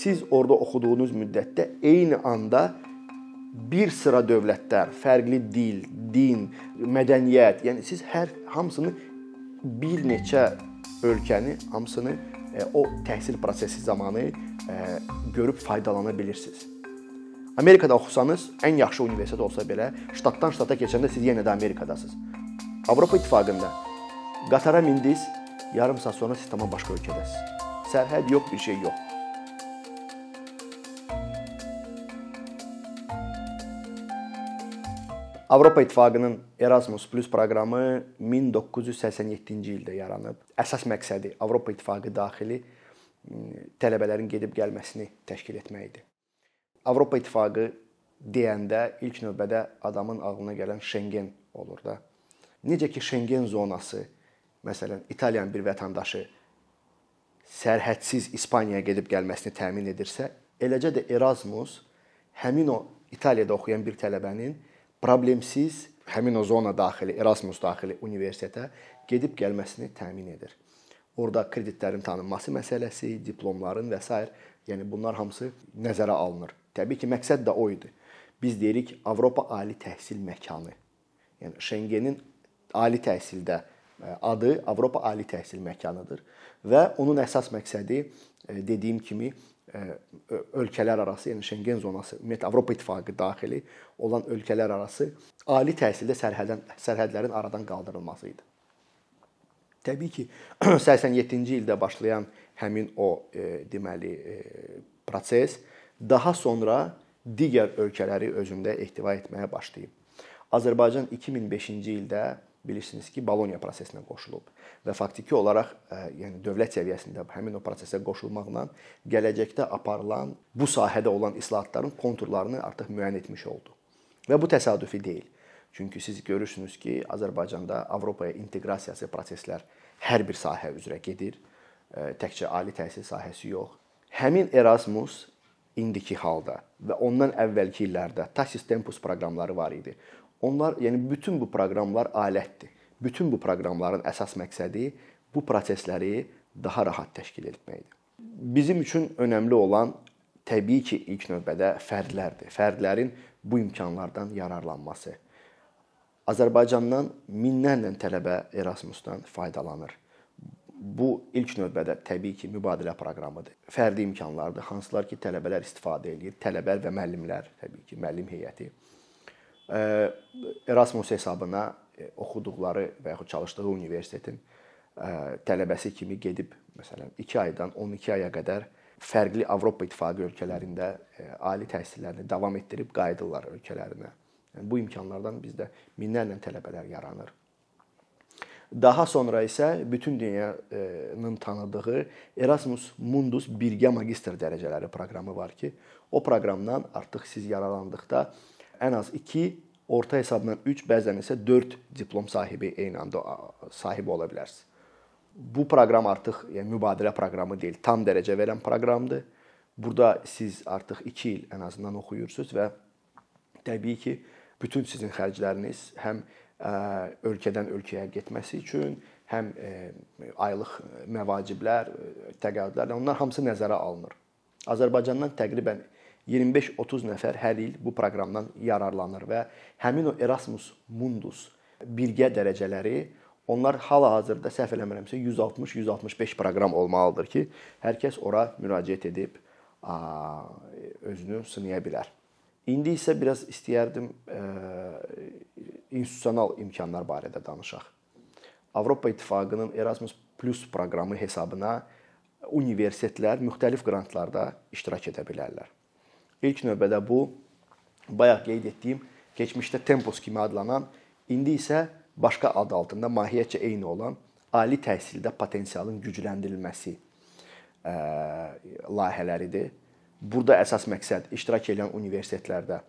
siz orada oxuduğunuz müddətdə eyni anda bir sıra dövlətlər, fərqli dil, din, mədəniyyət, yəni siz hər hamısını bir neçə ölkəni hamısını e, o təhsil prosesi zamanı e, görüb faydalana bilirsiniz. Amerikada oxusanız, ən yaxşı universitet olsa belə, ştatdan ştata keçəndə siz yenə də Amerikadasınız. Avropa İttifaqında qatara mindiniz, yarım saat sonra siz tamam başqa ölkədəsiniz. Sərhəd yox, bir şey yox. Avropa İttifaqının Erasmus Plus proqramı 1987-ci ildə yaranıb. Əsas məqsədi Avropa İttifaqı daxili tələbələrin gedib gəlməsini təşkil etmək idi. Avropa İttifaqı deyəndə ilk növbədə adamın ağlına gələn Şengen olur da. Necə ki Şengen zonası, məsələn, İtaliyanın bir vətəndaşı sərhədsiz İspaniyaya gedib gəlməsini təmin edirsə, eləcə də Erasmus həmin o İtaliyada oxuyan bir tələbənin problemsiz həmin o zona daxili, Erasmus daxili universitetə gedib gəlməsini təmin edir. Orda kreditlərin tanınması məsələsi, diplomların və s. yəni bunlar hamısı nəzərə alınır. Təbii ki, məqsəd də o idi. Biz deyirik Avropa ali təhsil məkanı. Yəni Şengenin ali təhsildə e, adı Avropa ali təhsil məkanıdır və onun əsas məqsədi e, dediyim kimi ölkələr arası, yəni Şengen zonası, ümumiyyətlə Avropa İttifaqı daxili olan ölkələr arası ali təhsildə sərhəddən sərhədlərin aradan qaldırılması idi. Təbii ki, 87-ci ildə başlayan həmin o e, deməli e, proses daha sonra digər ölkələri özündə ehtiva etməyə başlayıb. Azərbaycan 2005-ci ildə bilirsiniz ki, Boloniya prosesinə qoşulub və faktiki olaraq, e, yəni dövlət səviyyəsində həmin o prosesə qoşulmaqla gələcəkdə aparılan bu sahədə olan islahatların konturlarını artıq müəyyən etmiş oldu. Və bu təsadüfi deyil. Çünki siz görürsünüz ki, Azərbaycanda Avropaya inteqrasiyası proseslər hər bir sahə üzrə gedir. E, təkcə ali təhsil sahəsi yox. Həmin Erasmus indiki halda və ondan əvvəlki illərdə Tasis Tempus proqramları var idi. Onlar, yəni bütün bu proqramlar alətdir. Bütün bu proqramların əsas məqsədi bu prosesləri daha rahat təşkil etməkdir. Bizim üçün önəmli olan təbii ki, ilk növbədə fərdlərdir. Fərdlərin bu imkanlardan yararlanması. Azərbaycandan minlərlə tələbə Erasmusdan faydalanır. Bu ilk növbədə təbii ki, mübadilə proqramıdır. Fərdi imkanlardır, hansılar ki, tələbələr istifadə edir. Tələbə və müəllimlər, təbii ki, müəllim heyəti Erasmus hesabına e, oxuduqları və yaxud çalışdığı universitetin tələbəsi kimi gedib məsələn 2 aydan 12 aya qədər fərqli Avropa İttifaqı ölkələrində e, ali təhsillərini davam etdirib qayıdırlar ölkələrinə. Yəni bu imkanlardan bizdə minlərlə tələbələr yaranır. Daha sonra isə bütün dünyanın tanıdığı Erasmus Mundus birgə magistr dərəcələri proqramı var ki, o proqramdan artıq siz yaralandıqda ən az 2, orta hesabla 3, bəzən isə 4 diplom sahibi eyni anda sahib ola bilərsiniz. Bu proqram artıq yəni mübadilə proqramı deyil, tam dərəcə verən proqramdır. Burada siz artıq 2 il ən azından oxuyursunuz və təbii ki, bütün sizin xərcləriniz həm ölkədən ölkəyə getməsi üçün, həm aylıq məvaciblər, təqaüdlər, onlar hamısı nəzərə alınır. Azərbaycandan təqribən 25-30 nəfər hər il bu proqramdan yararlanır və həmin o Erasmus Mundus birgə dərəcələri onlar hal-hazırda səhv eləmirəmsə 160-165 proqram olmalıdır ki, hər kəs ora müraciət edib özünü sınaya bilər. İndi isə biraz istəyərdim institusional imkanlar barədə danışaq. Avropa İttifaqının Erasmus Plus proqramı hesabına universitetlər müxtəlif qrantlarda iştirak edə bilərlər. İlk növbədə bu bayaq qeyd etdiyim keçmişdə Tempos kimi adlanan, indi isə başqa ad altında mahiyyətcə eyni olan ali təhsildə potensialın gücləndirilməsi ə, layihələridir. Burada əsas məqsəd iştirak edən universitetlərdə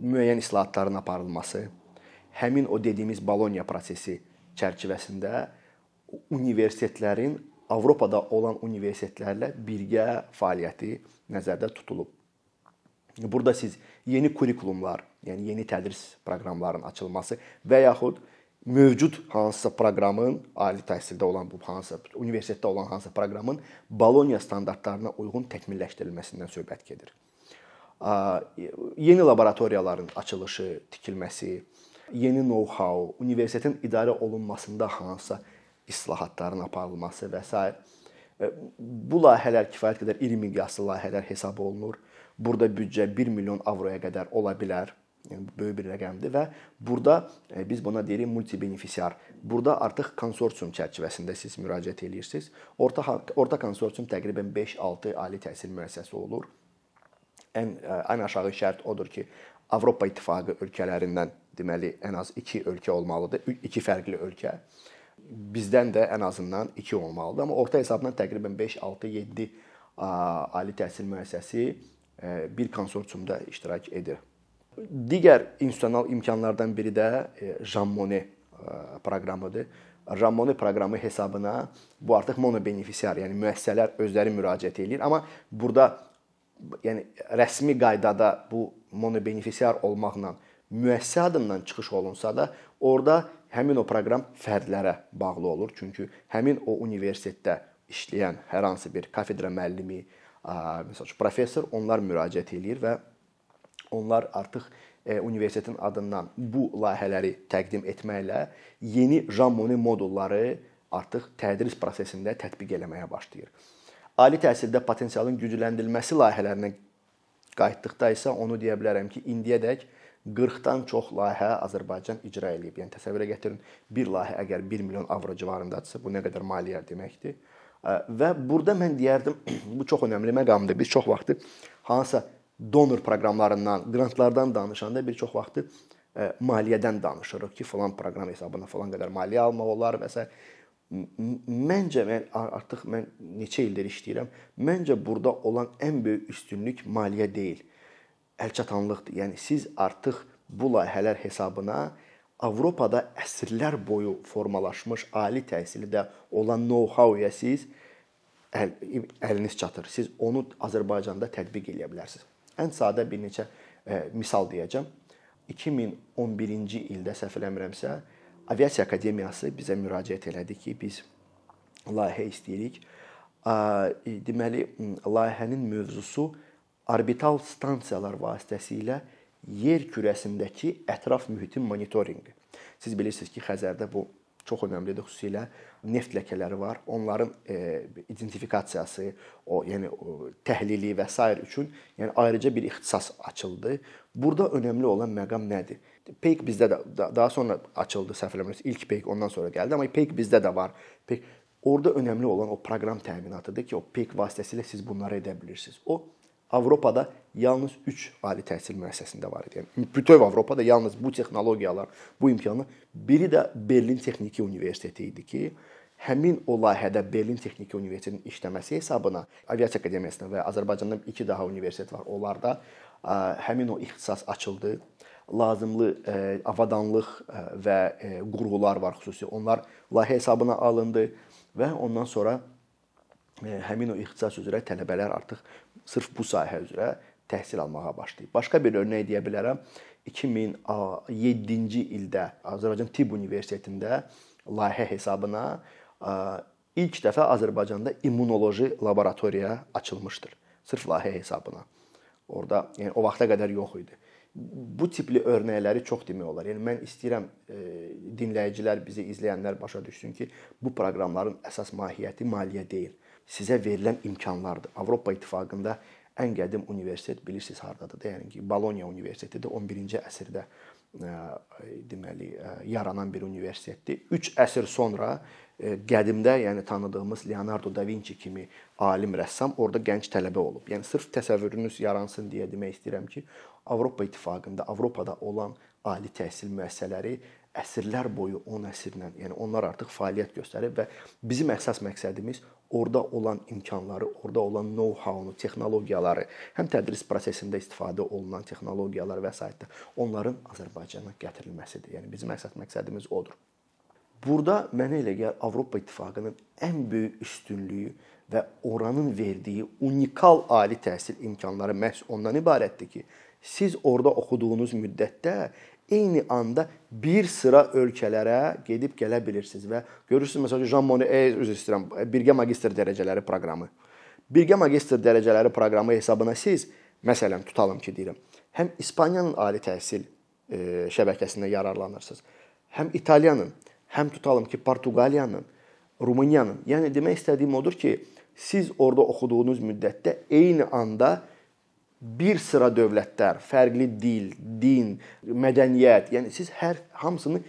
müəyyən islahatların aparılması, həmin o dediyimiz Boloniya prosesi çərçivəsində universitetlərin Avropada olan universitetlərlə birgə fəaliyyəti nəzərdə tutulub. Burada siz yeni kurikulumlar, yəni yeni tədris proqramlarının açılması və yaxud mövcud hansısa proqramın ali təhsildə olan bu hansısa universitetdə olan hansısa proqramın Bologna standartlarına uyğun təkmilləşdirilməsindən söhbət gedir. Yeni laboratoriyaların açılışı, tikilməsi, yeni know-how, universitetin idarə olunmasında hansısa islahatların aparılması və s. bu layihələr kifayət qədər iri miqyaslı layihələr hesab olunur. Burada büdcə 1 milyon avroya qədər ola bilər. Böyük bir rəqəmdir və burada e, biz buna deyirik multibenefisiar. Burada artıq konsorsium çərçivəsində siz müraciət edirsiniz. Orta orta konsorsium təqribən 5-6 ali təhsil müəssisəsi olur. Ən e, ən aşağı şərt odur ki, Avropa İttifaqı ölkələrindən deməli ən az 2 ölkə olmalıdır. 2 fərqli ölkə. Bizdən də ən azından 2 olmalıdır. Amma orta hesabla təqribən 5, 6, 7 ali təhsil müəssisəsi e, bir konsorsiumda iştirak edir. Digər institusional imkanlardan biri də e, Jean Monnet e, proqramıdır. Jean Monnet proqramı hesabına bu artıq monobenefisiar, yəni müəssisələr özləri müraciət eləyir, amma burada yəni rəsmi qaydada bu monobenefisiar olmaqla müəssisə adından çıxış olunsa da, orada həmin o proqram fərdlərə bağlı olur. Çünki həmin o universitetdə işləyən hər hansı bir kafedra müəllimi, məsələn, professor onlar müraciət eləyir və onlar artıq e, universitetin adından bu layihələri təqdim etməklə yeni Monnet modulları artıq tədris prosesində tətbiq eləməyə başlayır. Ali təhsildə potensialın gücləndirilməsi layihələrinə qayıtdıqda isə onu deyə bilərəm ki, indiyədək 40-dan çox layihə Azərbaycan icra eləyib. Yəni təsəvvürə gətirin, bir layihə əgər 1 milyon avro civarındadırsa, bu nə qədər maliyyə deməkdir. Və burada mən deyərdim, bu çox önəmli məqamdır. Biz çox vaxtı hansısa donor proqramlarından, qrantlardan danışanda bir çox vaxtı ə, e, maliyyədən danışırıq ki, falan proqram hesabına falan qədər maliyyə almaq olar və s. Məncə mən artıq mən neçə ildir işləyirəm. Məncə burada olan ən böyük üstünlük maliyyə deyil, əlçatanlıqdır. Yəni siz artıq bu layihələr hesabına Avropada əsrlər boyu formalaşmış ali təhsildə olan know-how-ya siz əl, əliniz çatır. Siz onu Azərbaycanda tətbiq edə bilərsiniz. Ən sadə bir neçə e, misal deyəcəm. 2011-ci ildə səhv eləmirəmsə, Aviasiya Akademiyası bizə müraciət elədi ki, biz layihə istəyirik. Deməli, layihənin mövzusu orbital stansiyalar vasitəsilə yer kürəsindəki ətraf mühitin monitorinqi. Siz bilirsiniz ki, Xəzərdə bu çox önəmlidir. Xüsusilə neft ləkələri var. Onların e, identifikasiyası, o yəni o, təhlili və s. üçün yəni ayrıca bir ixtisas açıldı. Burada önəmli olan məqam nədir? Peyk bizdə də daha sonra açıldı, səhv eləmirəmsə, ilk Peyk ondan sonra gəldi, amma Peyk bizdə də var. Peyk orada önəmli olan o proqram təminatıdır ki, o Peyk vasitəsilə siz bunları edə bilirsiniz. O Avropada yalnız 3 ali təhsil müəssisəsində var idi. Yəni bütöv Avropada yalnız bu texnologiyalar, bu imkanlar biri də Berlin Texniki Universiteti idi ki, həmin o layihədə Berlin Texniki Universitetinin işləməsi hesabına Aviasiya Akademiyasında və Azərbaycanda 2 daha universitet var. Onlarda həmin o ixtisas açıldı. Lazımlı avadanlıq və qurğular var xüsusi. Onlar layihə hesabına alındı və ondan sonra həmin o ixtisas üzrə tələbələr artıq sırf bu sahə üzrə təhsil almağa başlayıb. Başqa bir növ deyə bilərəm. 2007-ci ildə Azərbaycan Tibb Universitetində layihə hesabına ilk dəfə Azərbaycanda immunoloji laboratoriya açılmışdır. Sırf layihə hesabına. Orda yəni o vaxta qədər yox idi. Bu tipli örnəkləri çox demək olar. Yəni mən istəyirəm e, dinləyicilər, bizi izləyənlər başa düşsün ki, bu proqramların əsas mahiyyəti maliyyə deyil sizə verilən imkanlardır. Avropa İttifaqında ən qədim universitet bilirsiniz hardadır da? Yəni ki, Bologna Universiteti də 11-ci əsrdə e, deməli e, yaranan bir universitetdir. 3 əsr sonra e, qədimdə, yəni tanıdığımız Leonardo da Vinci kimi alim rəssam orada gənc tələbə olub. Yəni sırf təsəvvürünüz yaransın deyə demək istəyirəm ki, Avropa İttifaqında, Avropada olan ali təhsil müəssisələri əsrlər boyu 10 əsrlə, yəni onlar artıq fəaliyyət göstərib və bizim əsas məqsədimiz orada olan imkanları, orada olan know-how-nu, texnologiyaları, həm tədris prosesində istifadə olunan texnologiyalar və s. onların Azərbaycana gətirilməsidir. Yəni bizim əsas məqsədimiz odur. Burada mənə elə gəlir Avropa İttifaqının ən böyük üstünlüyü və oranın verdiyi unikal ali təhsil imkanları məhz ondan ibarətdir ki, siz orada oxuduğunuz müddətdə eyni anda bir sıra ölkələrə gedib gələ bilirsiniz və görürsüz məsələn Jean Monnet üzr istəyirəm, birgə magistr dərəcələri proqramı. Birgə magistr dərəcələri proqramı hesabına siz məsələn tutalım ki, deyirəm, həm İspaniyanın ali təhsil e, şəbəkəsində yararlanırsınız, həm İtaliyanın, həm tutalım ki, Portuqaliyanın, Rumıniyanın. Yəni demək istədiyim odur ki, siz orada oxuduğunuz müddətdə eyni anda bir sıra dövlətlər, fərqli dil, din, mədəniyyət, yəni siz hər hamısını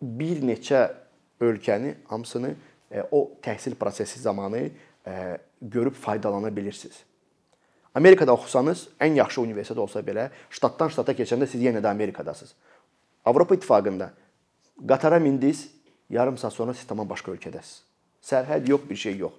bir neçə ölkəni hamısını e, o təhsil prosesi zamanı e, görüb faydalana bilirsiniz. Amerikada oxusanız, ən yaxşı universitet olsa belə, ştatdan ştata keçəndə siz yenə də Amerikadasınız. Avropa İttifaqında qatara mindiniz, yarım saat sonra siz tamam başqa ölkədəsiniz. Sərhəd yox, bir şey yox.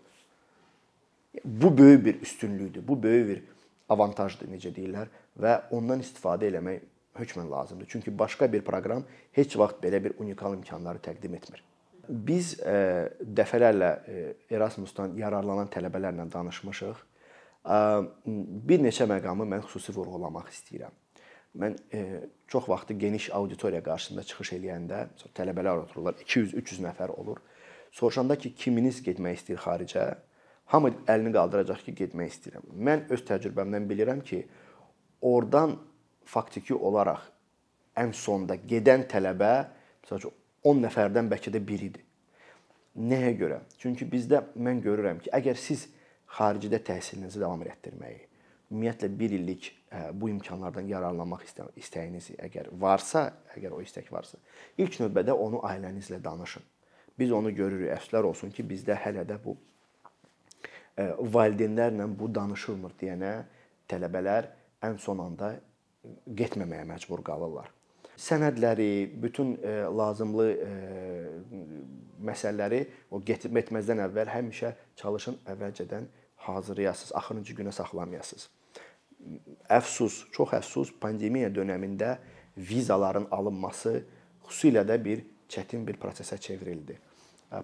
Bu böyük bir üstünlükdür. Bu böyük bir avantajdır, necə deyirlər və ondan istifadə eləmək hökmən lazımdır. Çünki başqa bir proqram heç vaxt belə bir unikal imkanları təqdim etmir. Biz ə, e, dəfələrlə e, Erasmusdan yararlanan tələbələrlə danışmışıq. Ə, bir neçə məqamı mən xüsusi vurğulamaq istəyirəm. Mən e, çox vaxtı geniş auditoriya qarşısında çıxış eləyəndə, tələbələr otururlar, 200-300 nəfər olur. Soruşanda ki, kiminiz getmək istəyir xaricə? Hamı əlini qaldıracaq ki, getmək istəyirəm. Mən öz təcrübəmdən bilirəm ki, oradan faktiki olaraq ən sonda gedən tələbə məsələn 10 nəfərdən bəlkə də biridir. Nəyə görə? Çünki bizdə mən görürəm ki, əgər siz xaricdə təhsilinizi davam etdirməyi, ümumiyyətlə 1 illik bu imkanlardan yararlanmaq istəyiniz əgər varsa, əgər o istək varsa, ilk növbədə onu ailənizlə danışın. Biz onu görürük, əfslər olsun ki, bizdə hələ də bu valideynlərlə bu danışılmır deyənə tələbələr ən son anda getməməyə məcbur qalırlar. Sənədləri, bütün lazımlı məsələləri o getib etməzdən əvvəl həmişə çalışın əvvəlcədən hazırlayasınız, axırıncı günə saxlamayasınız. Əfsus, çox əfsus pandemiya dövründə vizaların alınması xüsusilə də bir çətin bir prosesə çevrildi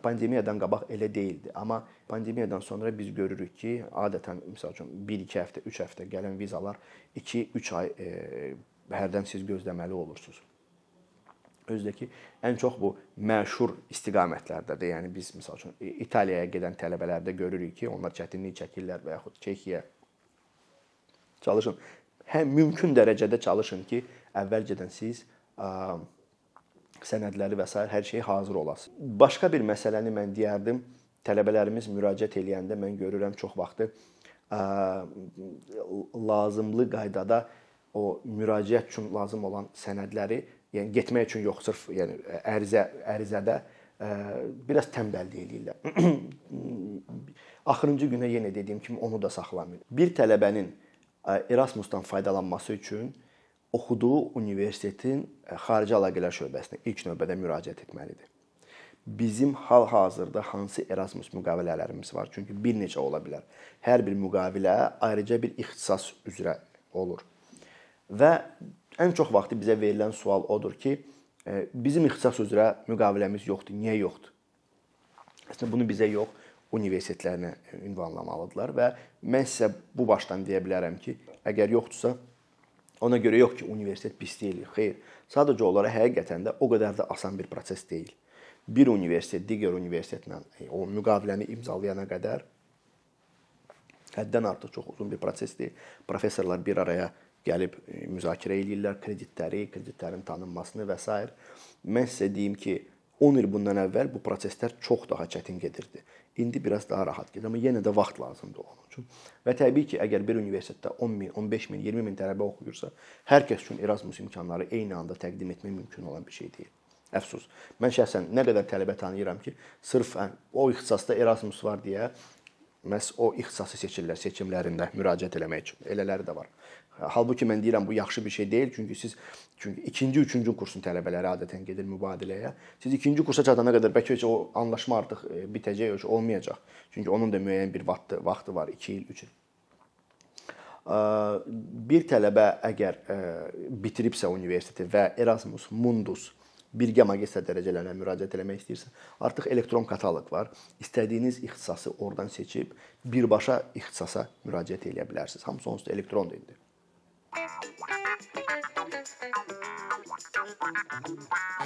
pandemiyadan qabaq elə deyildi. Amma pandemiyadan sonra biz görürük ki, adətən məsəl üçün 1-2 həftə, 3 həftə gələn vizalar 2-3 ay e, hərdən siz gözləməli olursunuz. Özdəki ən çox bu məşhur istiqamətlərdədir. Yəni biz məsəl üçün İtaliyaya gedən tələbələrdə görürük ki, onlar çətinlik çəkirlər və yaxud Çexiya çalışın. Həm mümkün dərəcədə çalışın ki, əvvəlcədən siz ə, sənədləri və s. hər şey hazır olasın. Başqa bir məsələni mən deyərdim. Tələbələrimiz müraciət eləyəndə mən görürəm çox vaxtı ə, lazımlı qaydada o müraciət üçün lazım olan sənədləri, yəni getmək üçün yox, sırf yəni ərizə ərizədə ə, biraz tənbəllik eləyirlər. Axırıncı günə yenə dediyim kimi onu da saxlamayın. Bir tələbənin Erasmusdan faydalanması üçün oxuduğu universitetin e, xarici əlaqələr şöbəsinə ilk növbədə müraciət etməlidir. Bizim hal-hazırda hansı Erasmus müqavilələrimiz var? Çünki bir neçə ola bilər. Hər bir müqavilə ayrıca bir ixtisas üzrə olur. Və ən çox vaxtı bizə verilən sual odur ki, e, bizim ixtisas üzrə müqaviləmiz yoxdur. Niyə yoxdur? Əslində bunu bizə yox, universitetlərinə ünvanlamalıdırlar və mən sizə bu başdan deyə bilərəm ki, əgər yoxdursa, Ona görə yox ki, universitet pis deyil. Xeyr. Sadəcə olaraq həqiqətən də o qədər də asan bir proses deyil. Bir universitet digər universitetlə e, o müqaviləni imzalayana qədər həddən artıq çox uzun bir prosesdir. Professorlar bir araya gəlib e, müzakirə eləyirlər kreditləri, kreditlərin tanınmasını və s. Mən sizə deyim ki, 10 il bundan əvvəl bu proseslər çox daha çətin gedirdi. İndi biraz daha rahat gedir, amma yenə də vaxt lazımdır onun üçün. Və təbii ki, əgər bir universitetdə 10 min, 15 min, 20 min tələbə oxuyursa, hər kəs üçün Erasmus imkanları eyni anda təqdim etmək mümkün olan bir şey deyil. Əfsus. Mən şəxsən nə qədər tələbə tanıyıram ki, sırf o ixtisasda Erasmus var deyə məhz o ixtisası seçirlər seçimlərində müraciət eləmək üçün. Elələri də var. Halbuki mən deyirəm bu yaxşı bir şey deyil, çünki siz çünki ikinci, üçüncü kursun tələbələri adətən gedir mübadiləyə. Siz ikinci kursa çatana qədər bəlkə heç o anlaşma artıq e, bitəcək, heç olmayacaq. Çünki onun da müəyyən bir vaxtı vaxtı var, 2 il, 3 il. Bir tələbə əgər e, bitiribsə universiteti və Erasmus Mundus birgə magistr dərəcələrinə müraciət etmək istəyirsə, artıq elektron kataloq var. İstədiyiniz ixtisası oradan seçib birbaşa ixtisasa müraciət edə bilərsiniz. Hamısı onsuz da elektrondur indi. Thank you.